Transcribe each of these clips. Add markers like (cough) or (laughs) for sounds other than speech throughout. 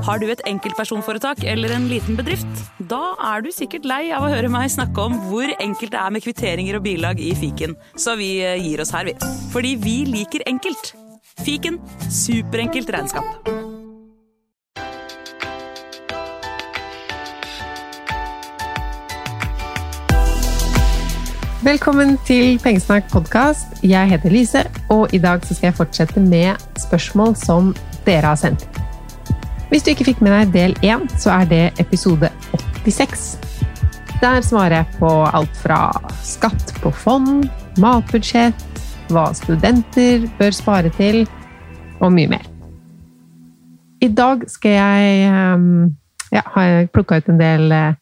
Har du et enkeltpersonforetak eller en liten bedrift? Da er du sikkert lei av å høre meg snakke om hvor enkelt det er med kvitteringer og bilag i fiken, så vi eh, gir oss her, vi. Fordi vi liker enkelt. Fiken superenkelt regnskap. Velkommen til Pengesnakk podkast. Jeg heter Lise, og i dag skal jeg fortsette med spørsmål som dere har sendt. Hvis du ikke fikk med deg del én, så er det episode 86. Der svarer jeg på alt fra skatt på fond, matbudsjett, hva studenter bør spare til, og mye mer. I dag skal jeg ehm, ja, har plukka ut en del eh,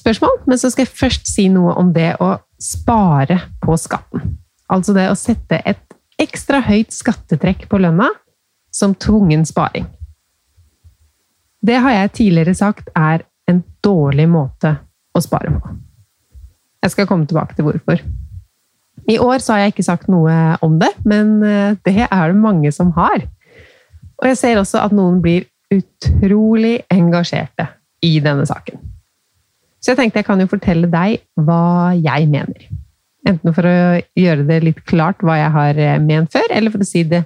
spørsmål, men så skal jeg først si noe om det å spare på skatten. Altså det å sette et ekstra høyt skattetrekk på lønna som tvungen sparing. Det har jeg tidligere sagt er en dårlig måte å spare på. Jeg skal komme tilbake til hvorfor. I år har jeg ikke sagt noe om det, men eh, det er det mange som har. Og jeg ser også at noen blir utrolig engasjerte i denne saken. Så jeg tenkte jeg kan jo fortelle deg hva jeg mener. Enten for å gjøre det litt klart hva jeg har eh, ment før, eller for å si det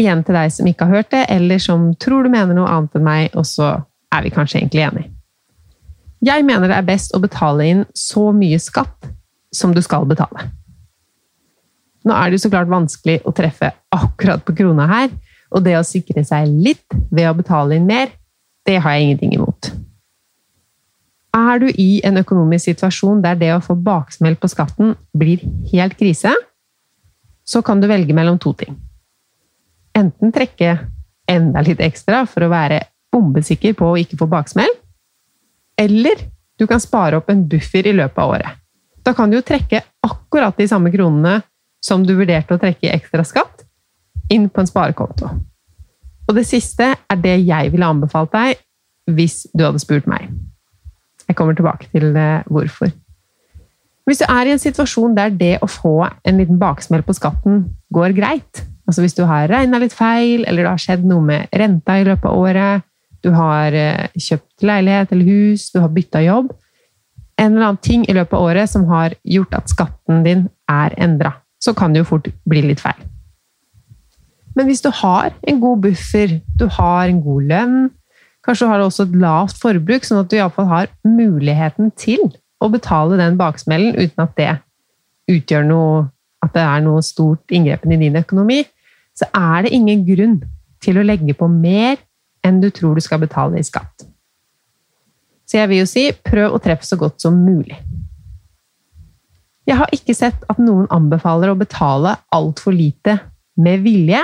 Igjen til deg som ikke har hørt det, eller som tror du mener noe annet enn meg, og så er vi kanskje egentlig enige. Jeg mener det er best å betale inn så mye skatt som du skal betale. Nå er det jo så klart vanskelig å treffe akkurat på krona her, og det å sikre seg litt ved å betale inn mer, det har jeg ingenting imot. Er du i en økonomisk situasjon der det å få baksmell på skatten blir helt krise, så kan du velge mellom to ting enten trekke enda litt ekstra for å være bombesikker på å ikke få baksmell, eller du kan spare opp en buffer i løpet av året. Da kan du jo trekke akkurat de samme kronene som du vurderte å trekke i ekstra skatt, inn på en sparekonto. Og det siste er det jeg ville anbefalt deg hvis du hadde spurt meg. Jeg kommer tilbake til hvorfor. Hvis du er i en situasjon der det å få en liten baksmell på skatten går greit, Altså hvis du har regna litt feil, eller det har skjedd noe med renta i løpet av året, du har eh, kjøpt leilighet eller hus, du har bytta jobb En eller annen ting i løpet av året som har gjort at skatten din er endra. Så kan det jo fort bli litt feil. Men hvis du har en god buffer, du har en god lønn, kanskje du har også et lavt forbruk, sånn at du iallfall har muligheten til å betale den baksmellen uten at det utgjør noe At det er noe stort inngrepen i din økonomi, så er det ingen grunn til å legge på mer enn du tror du skal betale i skatt. Så jeg vil jo si prøv å treffe så godt som mulig. Jeg har ikke sett at noen anbefaler å betale altfor lite med vilje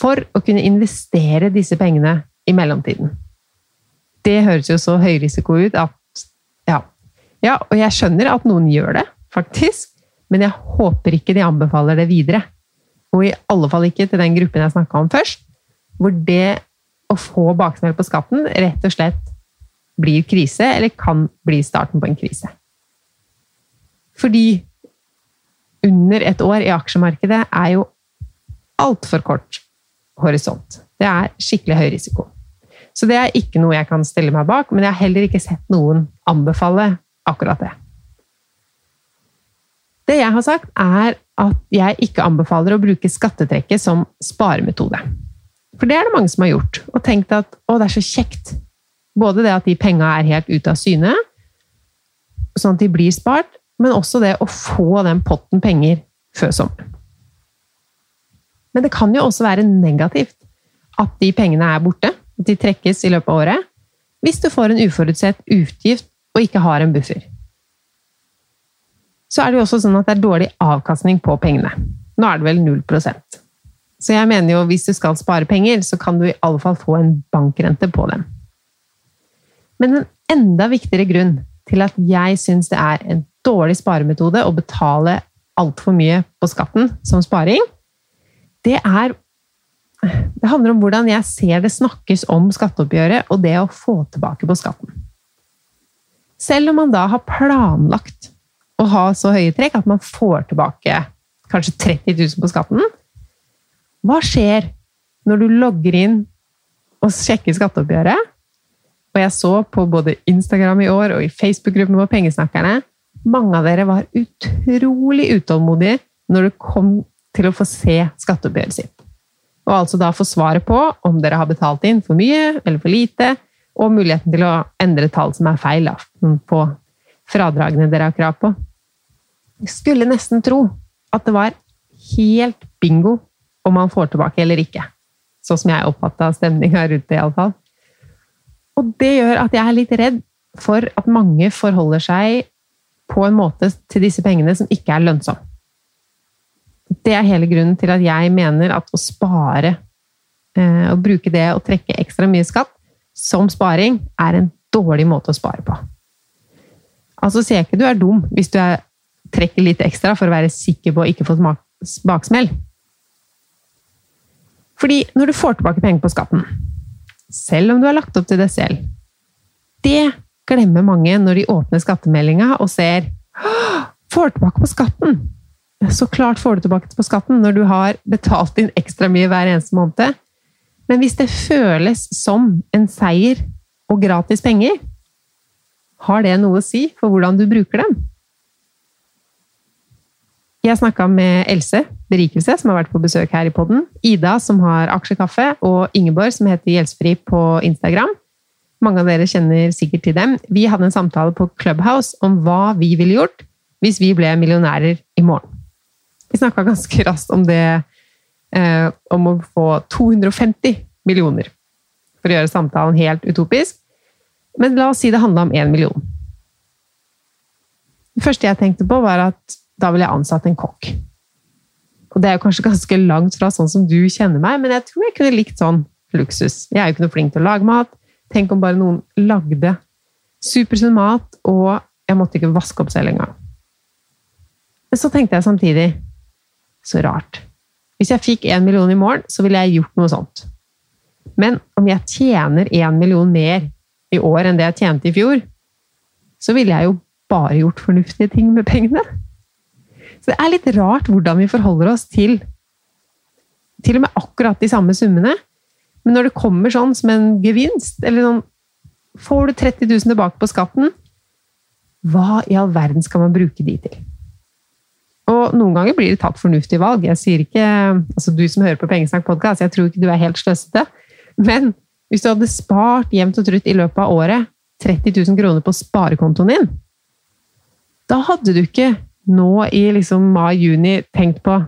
for å kunne investere disse pengene i mellomtiden. Det høres jo så høyrisiko ut at ja. ja, og jeg skjønner at noen gjør det, faktisk, men jeg håper ikke de anbefaler det videre. Og i alle fall ikke til den gruppen jeg snakka om først, hvor det å få baksmell på skatten rett og slett blir krise, eller kan bli starten på en krise. Fordi under et år i aksjemarkedet er jo altfor kort horisont. Det er skikkelig høy risiko. Så det er ikke noe jeg kan stille meg bak, men jeg har heller ikke sett noen anbefale akkurat det. Det jeg har sagt, er at jeg ikke anbefaler å bruke skattetrekket som sparemetode. For det er det mange som har gjort, og tenkt at å, det er så kjekt. Både det at de penga er helt ute av syne, sånn at de blir spart, men også det å få den potten penger før sommeren. Men det kan jo også være negativt at de pengene er borte, at de trekkes i løpet av året, hvis du får en uforutsett utgift og ikke har en buffer. Så er det jo også sånn at det er dårlig avkastning på pengene. Nå er det vel 0% Så jeg mener jo hvis du skal spare penger, så kan du i alle fall få en bankrente på dem. Men en enda viktigere grunn til at jeg syns det er en dårlig sparemetode å betale altfor mye på skatten som sparing, det er Det handler om hvordan jeg ser det snakkes om skatteoppgjøret og det å få tilbake på skatten. Selv om man da har planlagt å ha så høye trekk at man får tilbake kanskje 30 000 på skatten, hva skjer når du logger inn og sjekker skatteoppgjøret? Og jeg så på både Instagram i år og i Facebook-gruppen på Pengesnakkerne mange av dere var utrolig utålmodige når det kom til å få se skatteoppgjøret sitt. Og altså da få svaret på om dere har betalt inn for mye eller for lite, og muligheten til å endre tall som er feil da, på fradragene dere har krav på. Skulle nesten tro at det var helt bingo om man får tilbake eller ikke. Sånn som jeg oppfatta stemninga rundt det, iallfall. Og det gjør at jeg er litt redd for at mange forholder seg på en måte til disse pengene som ikke er lønnsom. Det er hele grunnen til at jeg mener at å spare, eh, å bruke det å trekke ekstra mye skatt som sparing, er en dårlig måte å spare på. Altså sier ikke du er dum hvis du er, trekker litt ekstra for å være sikker på å ikke få baksmell. Fordi når du får tilbake penger på skatten, selv om du har lagt opp til det selv, det glemmer mange når de åpner skattemeldinga og ser Får tilbake på skatten! Så klart får du tilbake på skatten når du har betalt inn ekstra mye hver eneste måned. Men hvis det føles som en seier og gratis penger, har det noe å si for hvordan du bruker dem? Jeg snakka med Else Berikelse, som har vært på besøk her i podden, Ida, som har Aksjekaffe, og Ingeborg, som heter Gjeldsfri på Instagram. Mange av dere kjenner sikkert til dem. Vi hadde en samtale på Clubhouse om hva vi ville gjort hvis vi ble millionærer i morgen. Vi snakka ganske raskt om det eh, om å få 250 millioner. For å gjøre samtalen helt utopisk. Men la oss si det handla om én million. Det første jeg tenkte på, var at da ville jeg ansatt en kokk. Og det er jo kanskje ganske langt fra sånn som du kjenner meg, men jeg tror jeg kunne likt sånn luksus. Jeg er jo ikke noe flink til å lage mat. Tenk om bare noen lagde supersunn mat, og jeg måtte ikke vaske opp selv engang. Men så tenkte jeg samtidig så rart. Hvis jeg fikk én million i morgen, så ville jeg gjort noe sånt. Men om jeg tjener én million mer i år enn det jeg tjente i fjor, så ville jeg jo bare gjort fornuftige ting med pengene. Så det er litt rart hvordan vi forholder oss til til og med akkurat de samme summene, men når det kommer sånn som en gevinst, eller sånn Får du 30 000 tilbake på skatten, hva i all verden skal man bruke de til? Og noen ganger blir det tatt fornuftige valg. Jeg sier ikke, altså Du som hører på Pengesnakk podkast, jeg tror ikke du er helt sløsete. Men hvis du hadde spart jevnt og trutt i løpet av året 30 000 kroner på sparekontoen din, da hadde du ikke nå i liksom mai-juni tenkt på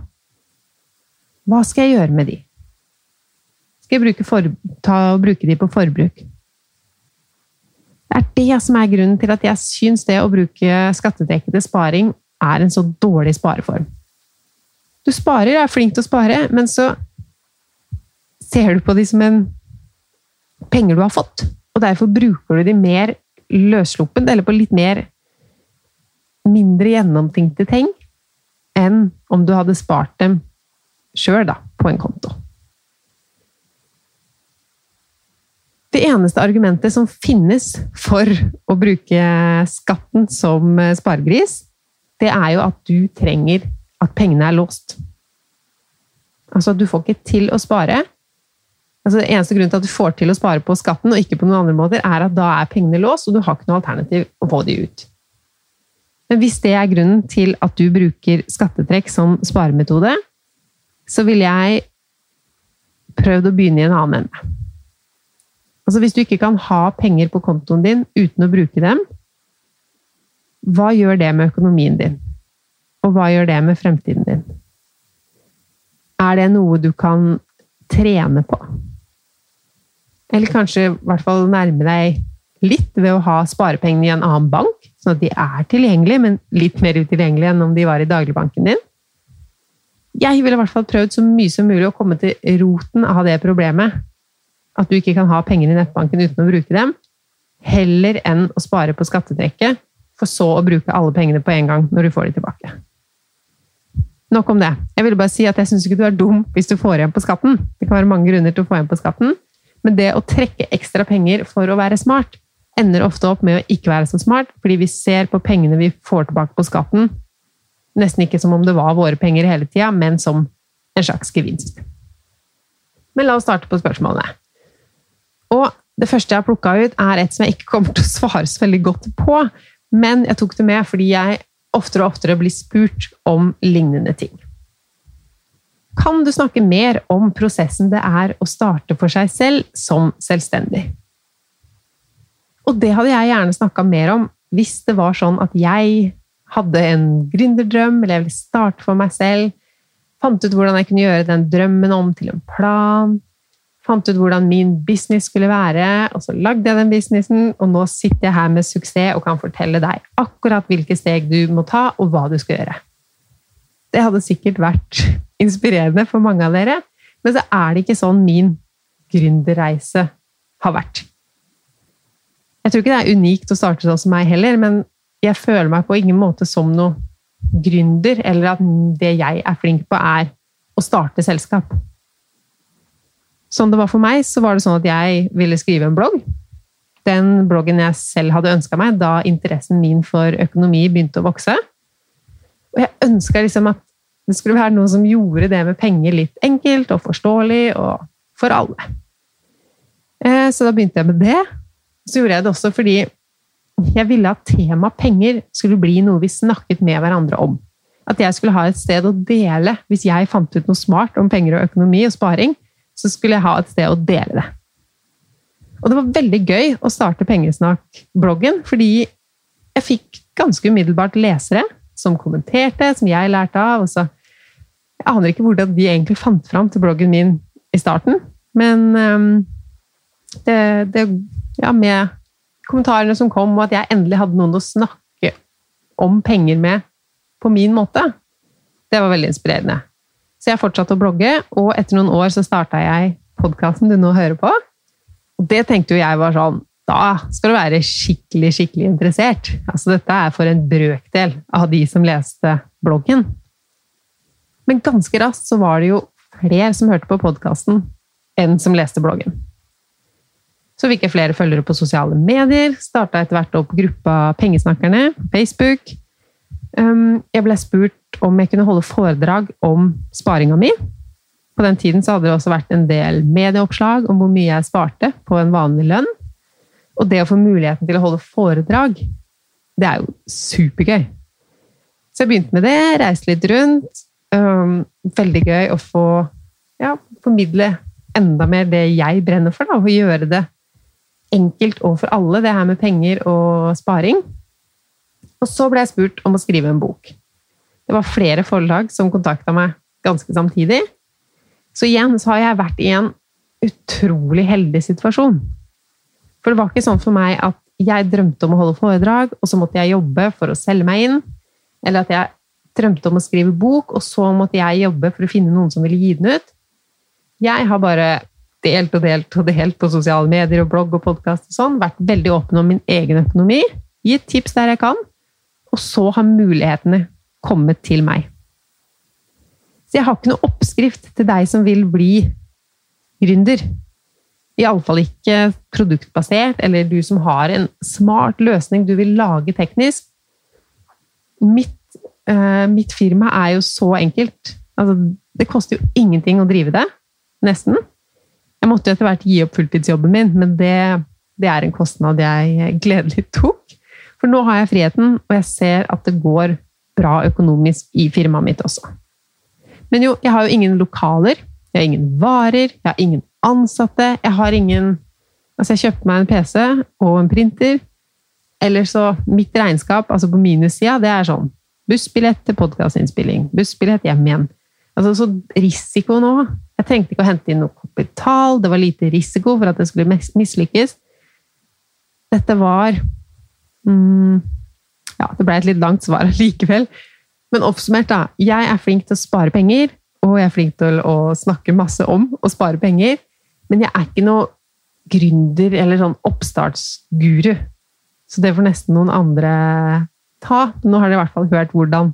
Hva skal jeg gjøre med de? skal jeg bruke, for, ta, bruke de på forbruk. Det er det som er grunnen til at jeg syns det å bruke skattedekkede sparing er en så dårlig spareform. Du sparer, er flink til å spare, men så ser du på de som en penger du har fått, og derfor bruker du de mer løssluppent, eller på litt mer mindre gjennomtenkte ting, enn om du hadde spart dem sjøl, på en konto. Det eneste argumentet som finnes for å bruke skatten som sparegris, det er jo at du trenger at pengene er låst. Altså, du får ikke til å spare Altså, det eneste grunnen til at du får til å spare på skatten, og ikke på noen andre måter, er at da er pengene låst, og du har ikke noe alternativ å få de ut. Men hvis det er grunnen til at du bruker skattetrekk som sparemetode, så ville jeg prøvd å begynne i en annen ende. Altså Hvis du ikke kan ha penger på kontoen din uten å bruke dem, hva gjør det med økonomien din? Og hva gjør det med fremtiden din? Er det noe du kan trene på? Eller kanskje i hvert fall nærme deg litt ved å ha sparepengene i en annen bank, sånn at de er tilgjengelige, men litt mer utilgjengelige enn om de var i dagligbanken din? Jeg ville i hvert fall prøvd så mye som mulig å komme til roten av det problemet. At du ikke kan ha penger i nettbanken uten å bruke dem. Heller enn å spare på skattetrekket, for så å bruke alle pengene på en gang når du får de tilbake. Nok om det. Jeg ville bare si at jeg syns ikke du er dum hvis du får igjen på skatten. Det kan være mange grunner til å få igjen på skatten, men det å trekke ekstra penger for å være smart, ender ofte opp med å ikke være så smart, fordi vi ser på pengene vi får tilbake på skatten, nesten ikke som om det var våre penger hele tida, men som en slags gevinst. Men la oss starte på spørsmålene. Og det første jeg har plukka ut, er et som jeg ikke kommer til å svare så veldig godt på, men jeg tok det med fordi jeg oftere og oftere blir spurt om lignende ting. Kan du snakke mer om prosessen det er å starte for seg selv som selvstendig? Og det hadde jeg gjerne snakka mer om hvis det var sånn at jeg hadde en gründerdrøm, eller jeg ville starte for meg selv. Fant ut hvordan jeg kunne gjøre den drømmen om til en plan. Fant ut hvordan min business skulle være, og så lagde jeg den businessen. Og nå sitter jeg her med suksess og kan fortelle deg akkurat hvilke steg du må ta, og hva du skal gjøre. Det hadde sikkert vært inspirerende for mange av dere, men så er det ikke sånn min gründerreise har vært. Jeg tror ikke det er unikt å starte sånn som meg heller, men jeg føler meg på ingen måte som noe gründer, eller at det jeg er flink på, er å starte selskap. Sånn det var for meg, så var det sånn at jeg ville skrive en blogg. Den bloggen jeg selv hadde ønska meg da interessen min for økonomi begynte å vokse. Og jeg ønska liksom at det skulle være noe som gjorde det med penger litt enkelt og forståelig og for alle. Eh, så da begynte jeg med det. Så gjorde jeg det også fordi jeg ville at tema penger skulle bli noe vi snakket med hverandre om. At jeg skulle ha et sted å dele. Hvis jeg fant ut noe smart om penger og økonomi og sparing, så skulle jeg ha et sted å dele det. Og det var veldig gøy å starte Pengesnakk-bloggen, fordi jeg fikk ganske umiddelbart lesere som kommenterte, som jeg lærte av. og så Jeg aner ikke hvordan de egentlig fant fram til bloggen min i starten, men um, det, det Ja, med kommentarene som kom, og at jeg endelig hadde noen å snakke om penger med på min måte, det var veldig inspirerende. Så jeg fortsatte å blogge, og etter noen år så starta jeg podkasten du nå hører på. Og det tenkte jo jeg var sånn Da skal du være skikkelig, skikkelig interessert. Altså, dette er for en brøkdel av de som leste bloggen. Men ganske raskt så var det jo flere som hørte på podkasten, enn som leste bloggen. Så fikk jeg flere følgere på sosiale medier. Starta etter hvert opp gruppa Pengesnakkerne på Facebook. Um, jeg ble spurt om jeg kunne holde foredrag om sparinga mi. På den tiden så hadde det også vært en del medieoppslag om hvor mye jeg sparte på en vanlig lønn. Og det å få muligheten til å holde foredrag, det er jo supergøy. Så jeg begynte med det, reiste litt rundt. Um, veldig gøy å få ja, formidle enda mer det jeg brenner for. Da, og gjøre det enkelt og for alle, det her med penger og sparing. Og så ble jeg spurt om å skrive en bok. Det var flere forlag som kontakta meg ganske samtidig. Så igjen så har jeg vært i en utrolig heldig situasjon. For det var ikke sånn for meg at jeg drømte om å holde foredrag, og så måtte jeg jobbe for å selge meg inn. Eller at jeg drømte om å skrive bok, og så måtte jeg jobbe for å finne noen som ville gi den ut. Jeg har bare delt og delt og delt på sosiale medier og blogg og podkast og sånn. Vært veldig åpen om min egen økonomi. Gitt tips der jeg kan. Og så har mulighetene kommet til meg. Så jeg har ikke noe oppskrift til deg som vil bli gründer. Iallfall ikke produktbasert, eller du som har en smart løsning du vil lage teknisk. Mitt, uh, mitt firma er jo så enkelt. Altså, det koster jo ingenting å drive det. Nesten. Jeg måtte jo etter hvert gi opp fulltidsjobben min, men det, det er en kostnad jeg gledelig (laughs) tok. For nå har jeg friheten, og jeg ser at det går bra økonomisk i firmaet mitt også. Men jo, jeg har jo ingen lokaler, jeg har ingen varer, jeg har ingen ansatte, jeg har ingen Altså, jeg kjøpte meg en PC og en printer. Eller så Mitt regnskap, altså på minussida, det er sånn bussbillett til podkastinnspilling, bussbillett hjem igjen. Altså, så risiko nå Jeg trengte ikke å hente inn noe kapital, det var lite risiko for at det skulle mislykkes. Dette var mm, Ja, det ble et litt langt svar likevel. Men oppsummert, da. Jeg er flink til å spare penger, og jeg er flink til å snakke masse om å spare penger. Men jeg er ikke noe gründer eller sånn oppstartsguru. Så det får nesten noen andre ta. Nå har dere i hvert fall hørt hvordan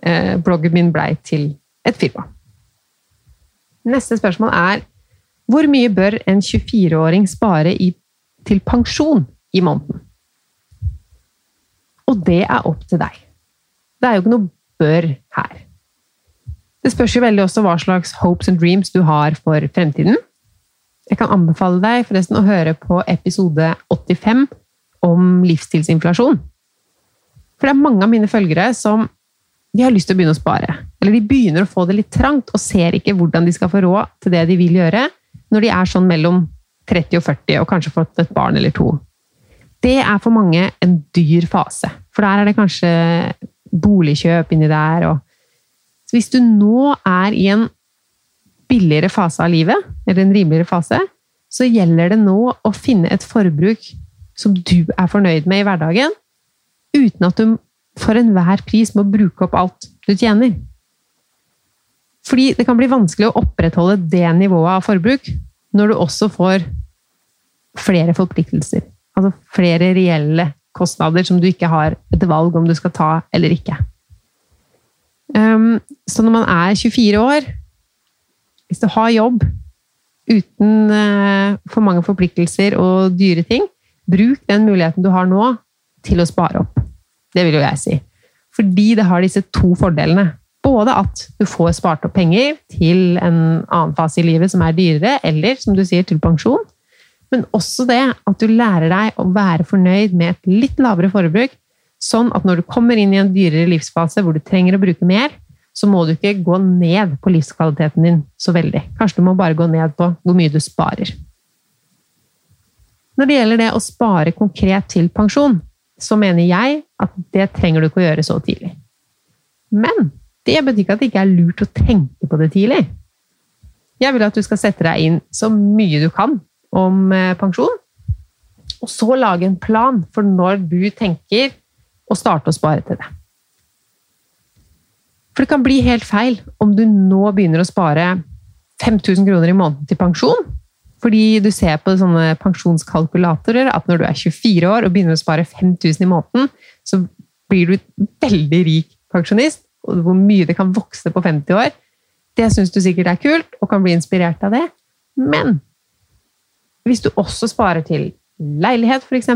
eh, bloggen min blei til et firma. Neste spørsmål er hvor mye bør en 24-åring spare i, til pensjon i måneden? Og det er opp til deg. Det er jo ikke noe bør her. Det spørs jo veldig også hva slags hopes and dreams du har for fremtiden. Jeg kan anbefale deg forresten å høre på episode 85 om livsstilsinflasjon. For det er mange av mine følgere som de har lyst til å begynne å spare. Eller de begynner å få det litt trangt og ser ikke hvordan de skal få råd til det de vil gjøre, når de er sånn mellom 30 og 40 og kanskje fått et barn eller to. Det er for mange en dyr fase, for der er det kanskje boligkjøp inni der. Og... Så hvis du nå er i en billigere fase av livet, eller en rimeligere fase, så gjelder det nå å finne et forbruk som du er fornøyd med i hverdagen, uten at du for enhver pris må bruke opp alt du tjener. Fordi det kan bli vanskelig å opprettholde det nivået av forbruk når du også får flere forpliktelser. Altså flere reelle kostnader som du ikke har et valg om du skal ta eller ikke. Um, så når man er 24 år, hvis du har jobb uten uh, for mange forpliktelser og dyre ting, bruk den muligheten du har nå, til å spare opp. Det vil jo jeg si. Fordi det har disse to fordelene. Både at du får spart opp penger til en annen fase i livet som er dyrere, eller som du sier, til pensjon. Men også det at du lærer deg å være fornøyd med et litt lavere forbruk, sånn at når du kommer inn i en dyrere livsfase hvor du trenger å bruke mer, så må du ikke gå ned på livskvaliteten din så veldig. Kanskje du må bare gå ned på hvor mye du sparer. Når det gjelder det å spare konkret til pensjon, så mener jeg at det trenger du ikke å gjøre så tidlig. Men det betyr ikke at det ikke er lurt å tenke på det tidlig. Jeg vil at du skal sette deg inn så mye du kan om eh, pensjon, og så lage en plan for når du tenker å starte å spare til det. For det kan bli helt feil om du nå begynner å spare 5000 kroner i måneden til pensjon. Fordi du ser på sånne pensjonskalkulatorer at når du er 24 år og begynner å spare 5000 i måneden, så blir du veldig rik pensjonist. Og hvor mye det kan vokse på 50 år, det syns du sikkert er kult og kan bli inspirert av det. Men hvis du også sparer til leilighet, f.eks.,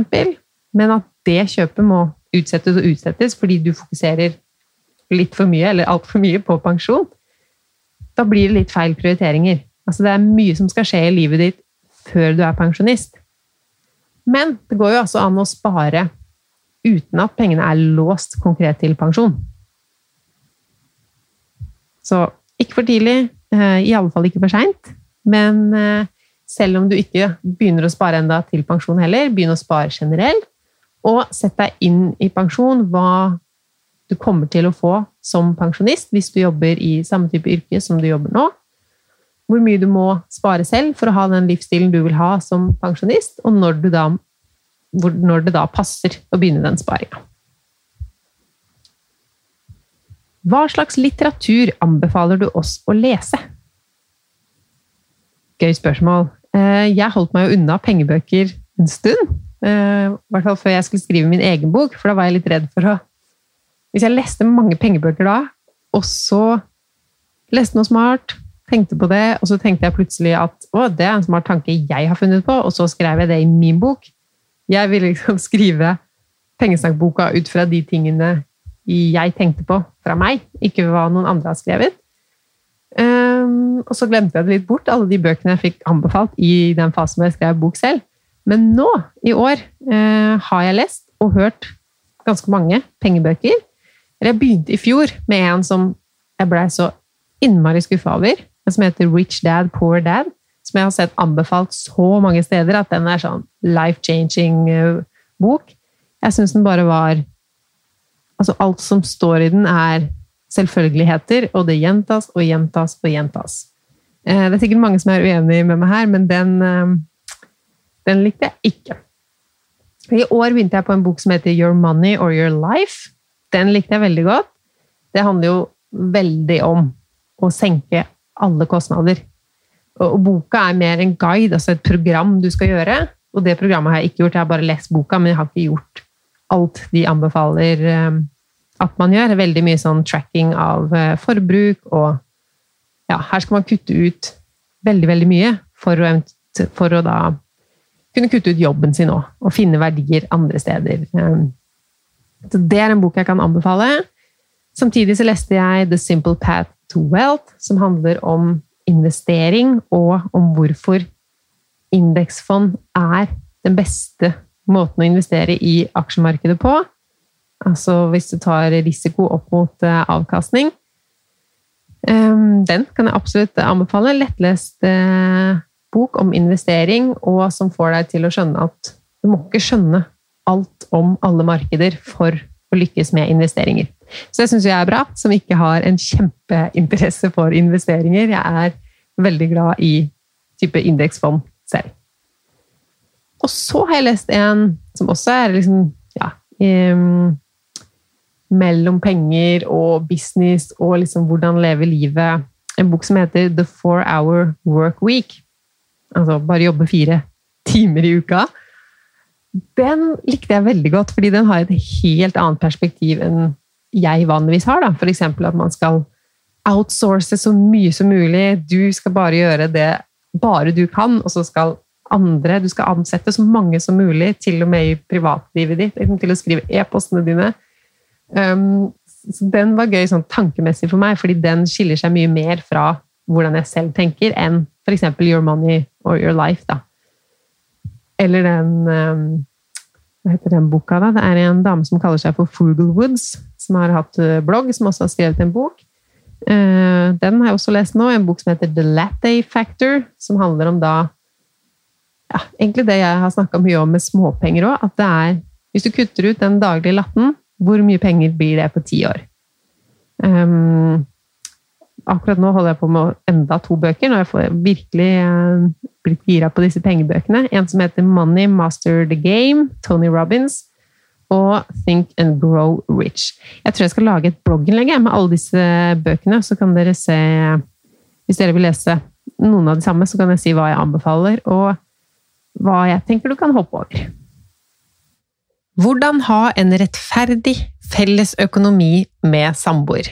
men at det kjøpet må utsettes og utsettes fordi du fokuserer litt for mye, eller altfor mye, på pensjon, da blir det litt feil prioriteringer. Altså, det er mye som skal skje i livet ditt før du er pensjonist. Men det går jo altså an å spare uten at pengene er låst konkret til pensjon. Så ikke for tidlig, iallfall i alle fall ikke for seint. Men eh, selv om du ikke begynner å spare enda til pensjon heller, begynn å spare generelt. Og sett deg inn i pensjon hva du kommer til å få som pensjonist hvis du jobber i samme type yrke som du jobber nå. Hvor mye du må spare selv for å ha den livsstilen du vil ha som pensjonist, og når, da, når det da passer å begynne den sparinga. Hva slags litteratur anbefaler du oss å lese? Gøy spørsmål. Eh, jeg holdt meg jo unna pengebøker en stund. Eh, I hvert fall før jeg skulle skrive min egen bok, for da var jeg litt redd for å hvis jeg leste mange pengebøker da, og så leste noe smart, tenkte på det, og så tenkte jeg plutselig at å, det er en smart tanke jeg har funnet på, og så skrev jeg det i min bok. Jeg ville liksom (laughs) skrive pengesnakkboka ut fra de tingene jeg tenkte på fra meg, ikke hva noen andre har skrevet. Um, og så glemte jeg det litt bort, alle de bøkene jeg fikk anbefalt i den fasen hvor jeg skrev bok selv. Men nå, i år, uh, har jeg lest og hørt ganske mange pengebøker. Eller jeg begynte i fjor med en som jeg blei så innmari skuffa over, som heter Rich Dad, Poor Dad. Som jeg har sett anbefalt så mange steder at den er sånn life-changing uh, bok. Jeg syns den bare var Altså, alt som står i den, er selvfølgeligheter, og det gjentas og gjentas og gjentas. Uh, det er sikkert mange som er uenig med meg her, men den, uh, den likte jeg ikke. I år begynte jeg på en bok som heter Your Money or Your Life. Den likte jeg veldig godt. Det handler jo veldig om å senke alle kostnader. Og boka er mer en guide, altså et program du skal gjøre. Og det programmet har jeg ikke gjort, jeg har bare lest boka, men jeg har ikke gjort alt de anbefaler eh, at man gjør. Veldig mye sånn tracking av eh, forbruk, og ja, her skal man kutte ut veldig, veldig mye for å, for å da kunne kutte ut jobben sin òg, og finne verdier andre steder. Eh, så det er en bok jeg kan anbefale. Samtidig så leste jeg The Simple Path to Wealth, som handler om investering, og om hvorfor indeksfond er den beste måten å investere i aksjemarkedet på. Altså hvis du tar risiko opp mot eh, avkastning. Ehm, den kan jeg absolutt anbefale. Lettlest eh, bok om investering, og som får deg til å skjønne at du må ikke skjønne alt om alle markeder for å lykkes med investeringer. Så det syns jeg er bra, som ikke har en kjempeinteresse for investeringer. Jeg er veldig glad i type indeksfond selv. Og så har jeg lest en som også er liksom ja, um, mellom penger og business og liksom hvordan leve livet. En bok som heter The Four Hour Work Week. Altså bare jobbe fire timer i uka. Den likte jeg veldig godt, fordi den har et helt annet perspektiv enn jeg vanligvis har. Eksempel at man skal outsource så mye som mulig. Du skal bare gjøre det bare du kan, og så skal andre Du skal ansette så mange som mulig, til og med i privatlivet ditt, liksom til å skrive e-postene dine. Um, den var gøy sånn tankemessig for meg, fordi den skiller seg mye mer fra hvordan jeg selv tenker, enn f.eks. Your Money or Your Life. da. Eller den um, Hva heter den boka, da? Det er en dame som kaller seg for Frugal Woods, som har hatt uh, blogg, som også har skrevet en bok. Uh, den har jeg også lest nå, en bok som heter The Latte Factor, som handler om da ja, egentlig det jeg har snakka mye om med småpenger òg, at det er Hvis du kutter ut den daglige latten, hvor mye penger blir det på ti år? Um, akkurat nå holder jeg på med enda to bøker, når jeg får virkelig uh, blitt gira på disse pengebøkene. En som heter Money Master the Game, Tony Robins, og Think and Grow Rich. Jeg tror jeg skal lage et blogginnlegg med alle disse bøkene, så kan dere se Hvis dere vil lese noen av de samme, så kan jeg si hva jeg anbefaler, og hva jeg tenker du kan hoppe over. Hvordan ha en rettferdig felles økonomi med samboer?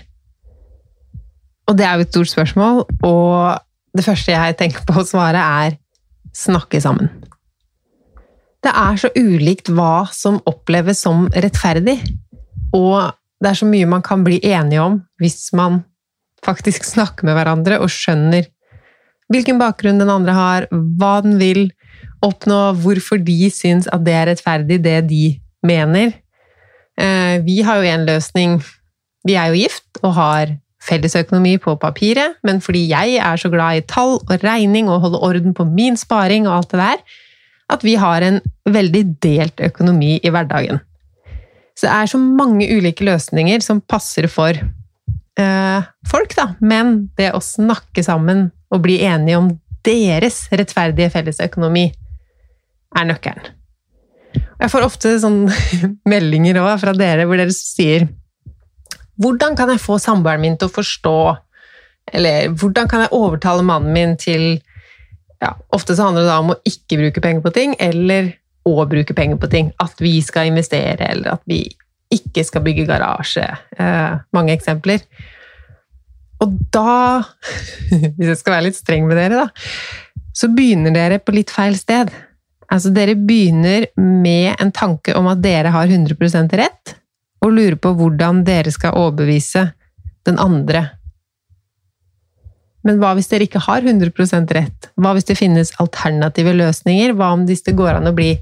Og det er jo et stort spørsmål, og det første jeg tenker på å svare, er snakke sammen. Det er så ulikt hva som oppleves som rettferdig, og det er så mye man kan bli enige om hvis man faktisk snakker med hverandre og skjønner hvilken bakgrunn den andre har, hva den vil oppnå, hvorfor de syns at det er rettferdig, det de mener. Eh, vi har jo en løsning Vi er jo gift og har fellesøkonomi på papiret, men fordi jeg er så glad i tall og regning og holde orden på min sparing og alt det der, at vi har en veldig delt økonomi i hverdagen. Så det er så mange ulike løsninger som passer for eh, folk, da. Men det å snakke sammen og bli enige om deres rettferdige fellesøkonomi er nøkkelen. Jeg får ofte sånne (laughs) meldinger også fra dere hvor dere sier Hvordan kan jeg få samboeren min til å forstå Eller hvordan kan jeg overtale mannen min til ja, Ofte så handler det da om å ikke bruke penger på ting, eller å bruke penger på ting. At vi skal investere, eller at vi ikke skal bygge garasje. Eh, mange eksempler. Og da, (laughs) hvis jeg skal være litt streng med dere, da, så begynner dere på litt feil sted. Altså, dere begynner med en tanke om at dere har 100% rett, og lurer på hvordan dere skal overbevise den andre Men hva hvis dere ikke har 100% rett? Hva hvis det finnes alternative løsninger? Hva om hvis det går an å bli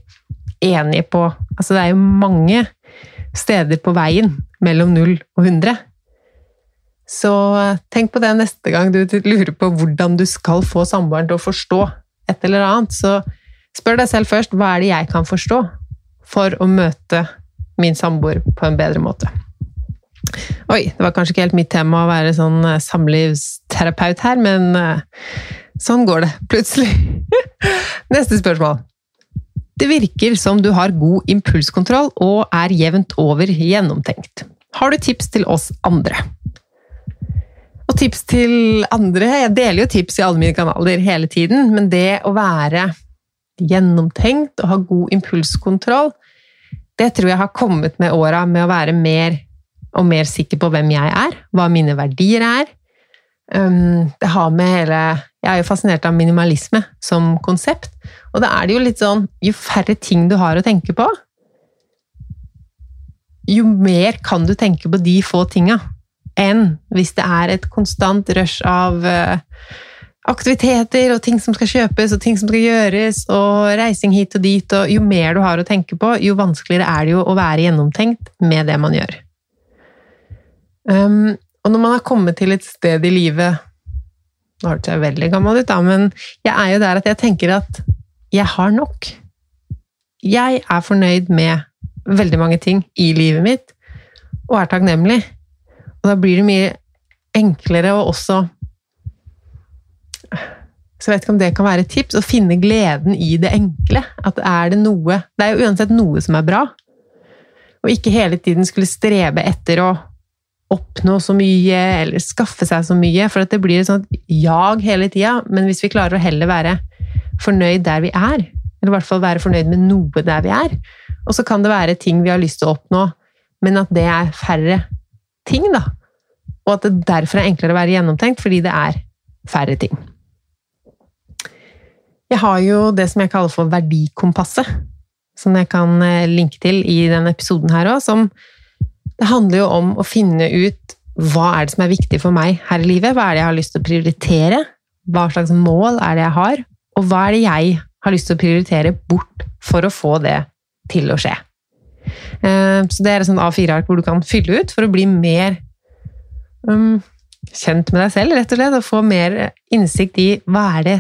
enige på Altså, det er jo mange steder på veien mellom 0 og 100. Så tenk på det neste gang du lurer på hvordan du skal få samboeren til å forstå et eller annet. Så spør deg selv først hva er det jeg kan forstå for å møte min samboer på en bedre måte. Oi, det var kanskje ikke helt mitt tema å være sånn eh, samlivsterapeut her, men eh, sånn går det (laughs) plutselig. Neste spørsmål. Det virker som du har god impulskontroll og er jevnt over gjennomtenkt. Har du tips til oss andre? Og tips til andre Jeg deler jo tips i alle mine kanaler hele tiden, men det å være gjennomtenkt og ha god impulskontroll, det tror jeg har kommet med åra med å være mer og mer sikker på hvem jeg er, hva mine verdier er. Um, det har med hele Jeg er jo fascinert av minimalisme som konsept. Og da er det jo litt sånn Jo færre ting du har å tenke på, jo mer kan du tenke på de få tinga enn hvis det er et konstant rush av uh, aktiviteter og ting som skal kjøpes og ting som skal gjøres, og reising hit og dit, og jo mer du har å tenke på, jo vanskeligere er det jo å være gjennomtenkt med det man gjør. Um, og når man har kommet til et sted i livet Nå hørtes jeg veldig gammel ut, da, men jeg er jo der at jeg tenker at jeg har nok. Jeg er fornøyd med veldig mange ting i livet mitt, og er takknemlig. Og da blir det mye enklere å også Så jeg vet ikke om det kan være et tips, å finne gleden i det enkle. At er det noe Det er jo uansett noe som er bra. Og ikke hele tiden skulle strebe etter å oppnå så mye eller skaffe seg så mye, for det blir et sånt jag hele tida. Men hvis vi klarer å heller være fornøyd der vi er, eller i hvert fall være fornøyd med noe der vi er, og så kan det være ting vi har lyst til å oppnå, men at det er færre ting, da. Og at det derfor er enklere å være gjennomtenkt, fordi det er færre ting. Jeg har jo det som jeg kaller for verdikompasset, som jeg kan eh, linke til i denne episoden her òg, som det handler jo om å finne ut hva er det som er viktig for meg her i livet? Hva er det jeg har lyst til å prioritere? Hva slags mål er det jeg har? Og hva er det jeg har lyst til å prioritere bort for å få det til å skje? Eh, så det er et sånn A4-ark hvor du kan fylle ut for å bli mer um, kjent med deg selv, rett og slett, og få mer innsikt i hva er det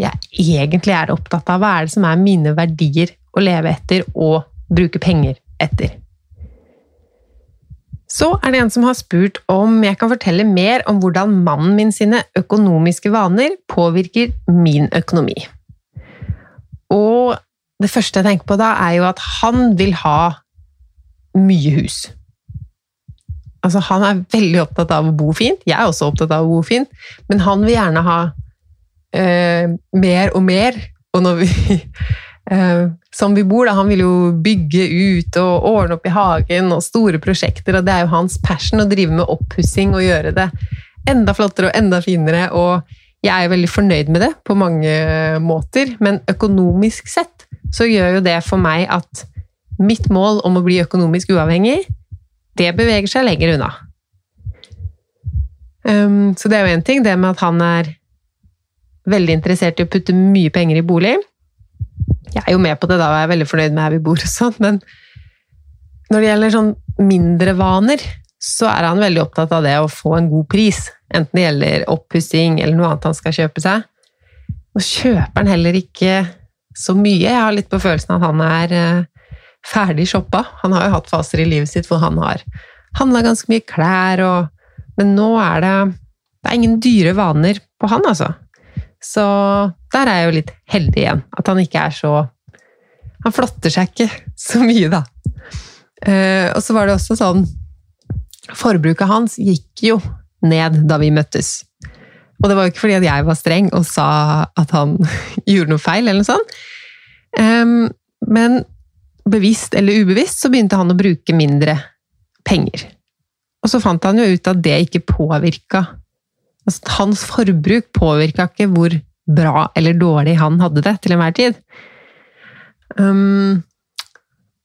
jeg egentlig er opptatt av? Hva er det som er mine verdier å leve etter og bruke penger etter? Så er det en som har spurt om jeg kan fortelle mer om hvordan mannen min sine økonomiske vaner påvirker min økonomi. Og det første jeg tenker på da, er jo at han vil ha mye hus. Altså, han er veldig opptatt av å bo fint. Jeg er også opptatt av å bo fint, men han vil gjerne ha øh, mer og mer. Og når vi (laughs) eh, som vi bor. Da. Han vil jo bygge ut og ordne opp i hagen og store prosjekter, og det er jo hans passion å drive med oppussing og gjøre det enda flottere og enda finere. og jeg er veldig fornøyd med det på mange måter, men økonomisk sett så gjør jo det for meg at mitt mål om å bli økonomisk uavhengig, det beveger seg lenger unna. Um, så det er jo én ting, det med at han er veldig interessert i å putte mye penger i bolig. Jeg er jo med på det da, og jeg er veldig fornøyd med her vi bor og sånn, men når det gjelder sånn mindre vaner, så er han veldig opptatt av det å få en god pris. Enten det gjelder oppussing eller noe annet han skal kjøpe seg. Nå kjøper han heller ikke så mye. Jeg har litt på følelsen at han er eh, ferdig shoppa. Han har jo hatt faser i livet sitt hvor han har handla ganske mye klær og Men nå er det Det er ingen dyre vaner på han, altså. Så der er jeg jo litt heldig igjen. At han ikke er så Han flotter seg ikke (laughs) så mye, da. Uh, og så var det også sånn Forbruket hans gikk jo ned da vi møttes. Og det var jo ikke fordi at jeg var streng og sa at han (laughs) gjorde noe feil, eller noe sånt. Men bevisst eller ubevisst så begynte han å bruke mindre penger. Og så fant han jo ut at det ikke påvirka altså, Hans forbruk påvirka ikke hvor bra eller dårlig han hadde det til enhver tid. Um,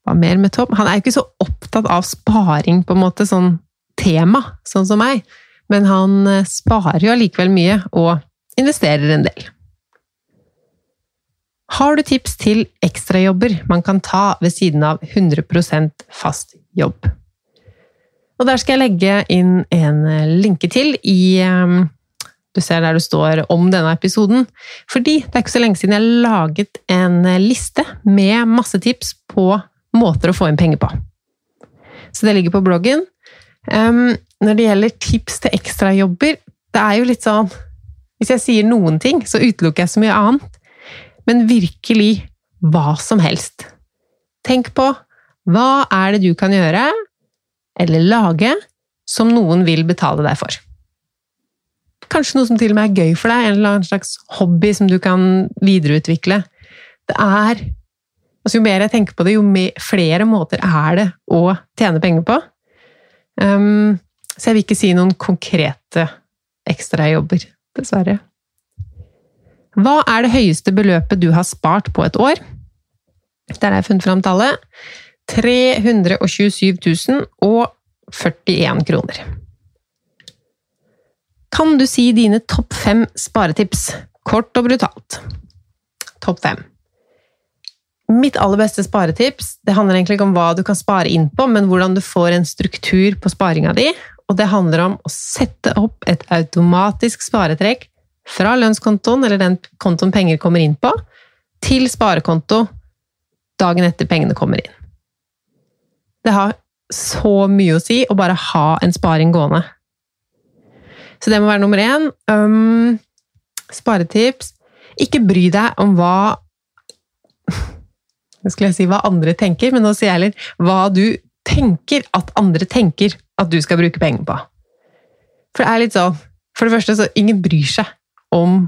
hva mer med Tom? Han er jo ikke så opptatt av sparing, på en måte, sånn tema, sånn som meg. men han eh, sparer jo allikevel mye og investerer en del. Har du tips til ekstrajobber man kan ta ved siden av 100% fast jobb? Og der skal jeg legge inn en eh, linke til i eh, Du ser der det står om denne episoden. Fordi det er ikke så lenge siden jeg laget en liste med masse tips på måter å få inn penger på. Så det ligger på bloggen. Når det gjelder tips til ekstrajobber, det er jo litt sånn Hvis jeg sier noen ting, så utelukker jeg så mye annet. Men virkelig hva som helst. Tenk på hva er det du kan gjøre, eller lage, som noen vil betale deg for. Kanskje noe som til og med er gøy for deg, en eller annen slags hobby som du kan videreutvikle. Det er altså Jo mer jeg tenker på det, jo flere måter er det å tjene penger på. Um, så jeg vil ikke si noen konkrete ekstrajobber, dessverre. Hva er det høyeste beløpet du har spart på et år? Der har jeg funnet fram tallet. 327 041 kroner. Kan du si dine topp fem sparetips? Kort og brutalt. Topp fem. Mitt aller beste sparetips det handler egentlig ikke om hva du kan spare inn på, men hvordan du får en struktur på sparinga di, og det handler om å sette opp et automatisk sparetrekk fra lønnskontoen, eller den kontoen penger kommer inn på, til sparekonto dagen etter pengene kommer inn. Det har så mye å si å bare ha en sparing gående. Så det må være nummer én. Um, sparetips. Ikke bry deg om hva (laughs) Nå skulle jeg si hva andre tenker, men nå sier jeg litt hva du tenker at andre tenker at du skal bruke penger på. For det er litt sånn For det første, så ingen bryr seg om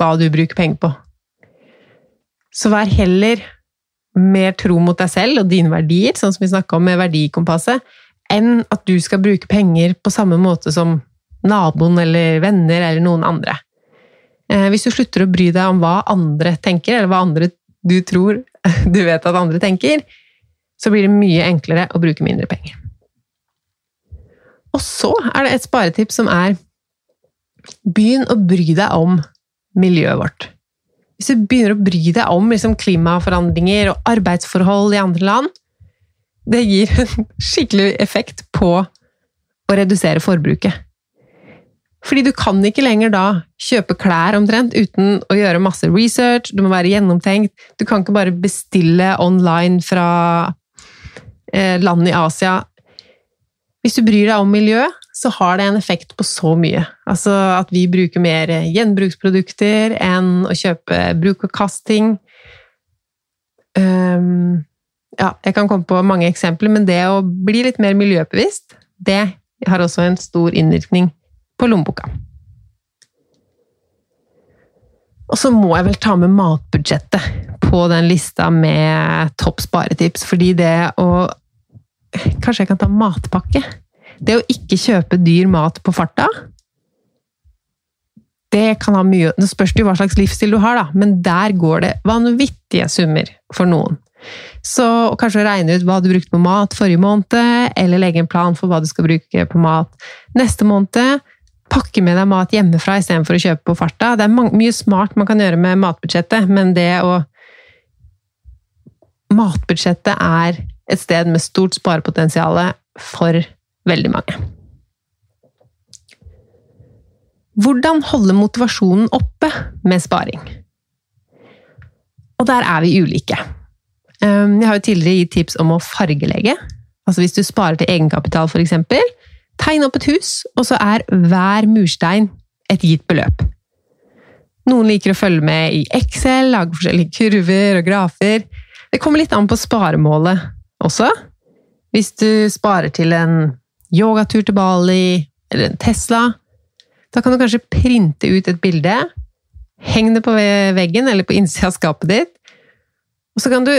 hva du bruker penger på. Så vær heller mer tro mot deg selv og dine verdier, sånn som vi snakka om med Verdikompasset, enn at du skal bruke penger på samme måte som naboen eller venner eller noen andre. Eh, hvis du slutter å bry deg om hva andre tenker, eller hva andre du tror (laughs) du vet at andre tenker, så blir det mye enklere å bruke mindre penger. Og så er det et sparetips som er Begynn å bry deg om miljøet vårt. Hvis du begynner å bry deg om liksom, klimaforandringer og arbeidsforhold i andre land, det gir en skikkelig effekt på å redusere forbruket. Fordi du kan ikke lenger da kjøpe klær omtrent uten å gjøre masse research, du må være gjennomtenkt. Du kan ikke bare bestille online fra eh, land i Asia hvis du bryr deg om miljø, så har det en effekt på så mye. Altså at vi bruker mer gjenbruksprodukter enn å kjøpe bruk og kast-ting. Um, ja, jeg kan komme på mange eksempler, men det å bli litt mer miljøbevisst, det har også en stor innvirkning på lommeboka. Og så må jeg vel ta med matbudsjettet på den lista med topp sparetips, fordi det å Kanskje jeg kan ta matpakke? Det å ikke kjøpe dyr mat på farta det kan ha mye Nå spørs jo hva slags livsstil du har, da, men der går det vanvittige summer for noen. Så kanskje regne ut hva du brukte på mat forrige måned, eller legge en plan for hva du skal bruke på mat neste måned. Pakke med deg mat hjemmefra istedenfor å kjøpe på farta. Det er mye smart man kan gjøre med matbudsjettet, men det å Matbudsjettet er et sted med stort sparepotensial for veldig mange. Hvordan holde motivasjonen oppe med sparing? Og der er vi ulike. Ehm, jeg har jo tidligere gitt tips om å fargelegge. Altså hvis du sparer til egenkapital, f.eks. Tegn opp et hus, og så er hver murstein et gitt beløp. Noen liker å følge med i Excel, lage forskjellige kurver og grafer. Det kommer litt an på sparemålet også. Hvis du sparer til en yogatur til Bali eller en Tesla, da kan du kanskje printe ut et bilde, heng det på veggen eller på innsida av skapet ditt, og så kan du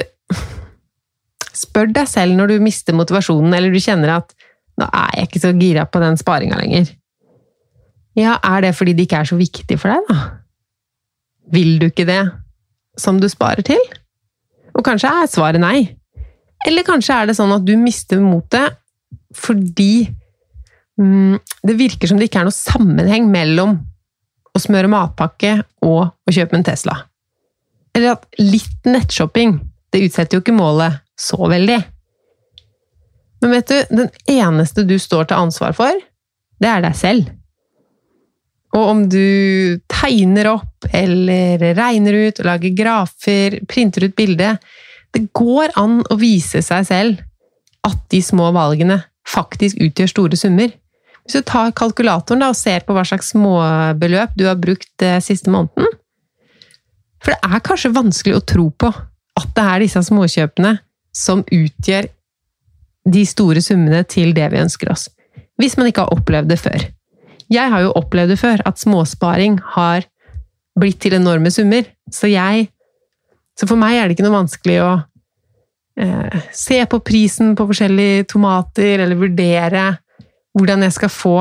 spørre deg selv når du mister motivasjonen, eller du kjenner at 'nå er jeg ikke så gira på den sparinga lenger'. Ja, er det fordi det ikke er så viktig for deg, da? Vil du ikke det som du sparer til? Og kanskje er svaret nei. Eller kanskje er det sånn at du mister motet fordi mm, det virker som det ikke er noe sammenheng mellom å smøre matpakke og å kjøpe en Tesla. Eller at litt nettshopping, det utsetter jo ikke målet så veldig. Men vet du, den eneste du står til ansvar for, det er deg selv. Og om du tegner opp eller regner ut, lager grafer, printer ut bilde Det går an å vise seg selv at de små valgene faktisk utgjør store summer. Hvis du tar kalkulatoren og ser på hva slags småbeløp du har brukt eh, siste måneden For det er kanskje vanskelig å tro på at det er disse småkjøpene som utgjør de store summene til det vi ønsker oss. Hvis man ikke har opplevd det før. Jeg har jo opplevd det før, at småsparing har blitt til enorme summer. Så jeg Så for meg er det ikke noe vanskelig å eh, se på prisen på forskjellige tomater, eller vurdere hvordan jeg skal få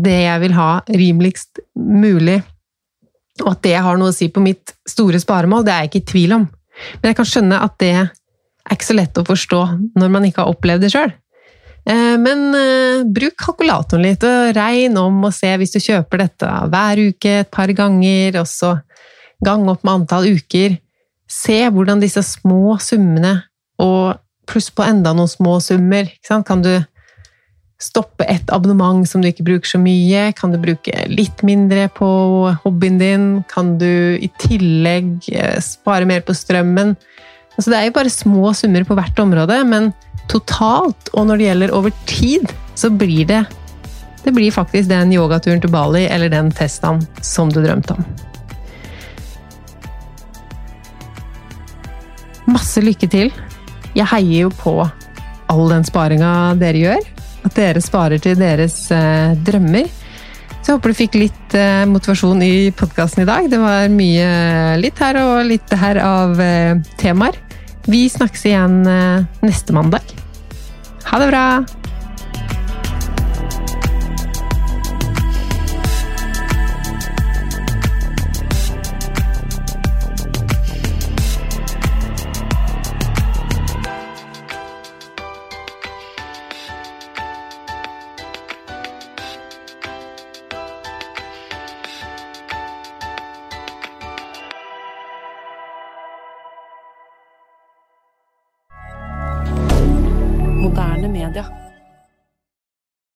det jeg vil ha, rimeligst mulig. Og at det har noe å si på mitt store sparemål, det er jeg ikke i tvil om. Men jeg kan skjønne at det er ikke så lett å forstå når man ikke har opplevd det sjøl. Eh, men eh, bruk kalkulatoren litt, og regn om og se hvis du kjøper dette hver uke et par ganger, og så gang opp med antall uker. Se hvordan disse små summene, og pluss på enda noen små summer Kan du stoppe et abonnement som du ikke bruker så mye? Kan du bruke litt mindre på hobbyen din? Kan du i tillegg eh, spare mer på strømmen? Altså, det er jo bare små summer på hvert område, men totalt, og når det gjelder over tid, så blir det det blir faktisk den yogaturen til Bali eller den Teslaen som du drømte om. Masse lykke til! Jeg heier jo på all den sparinga dere gjør. At dere sparer til deres eh, drømmer. Så jeg håper du fikk litt eh, motivasjon i podkasten i dag. Det var mye litt her og litt her av eh, temaer. Vi snakkes igjen eh, neste mandag. Ha det bra!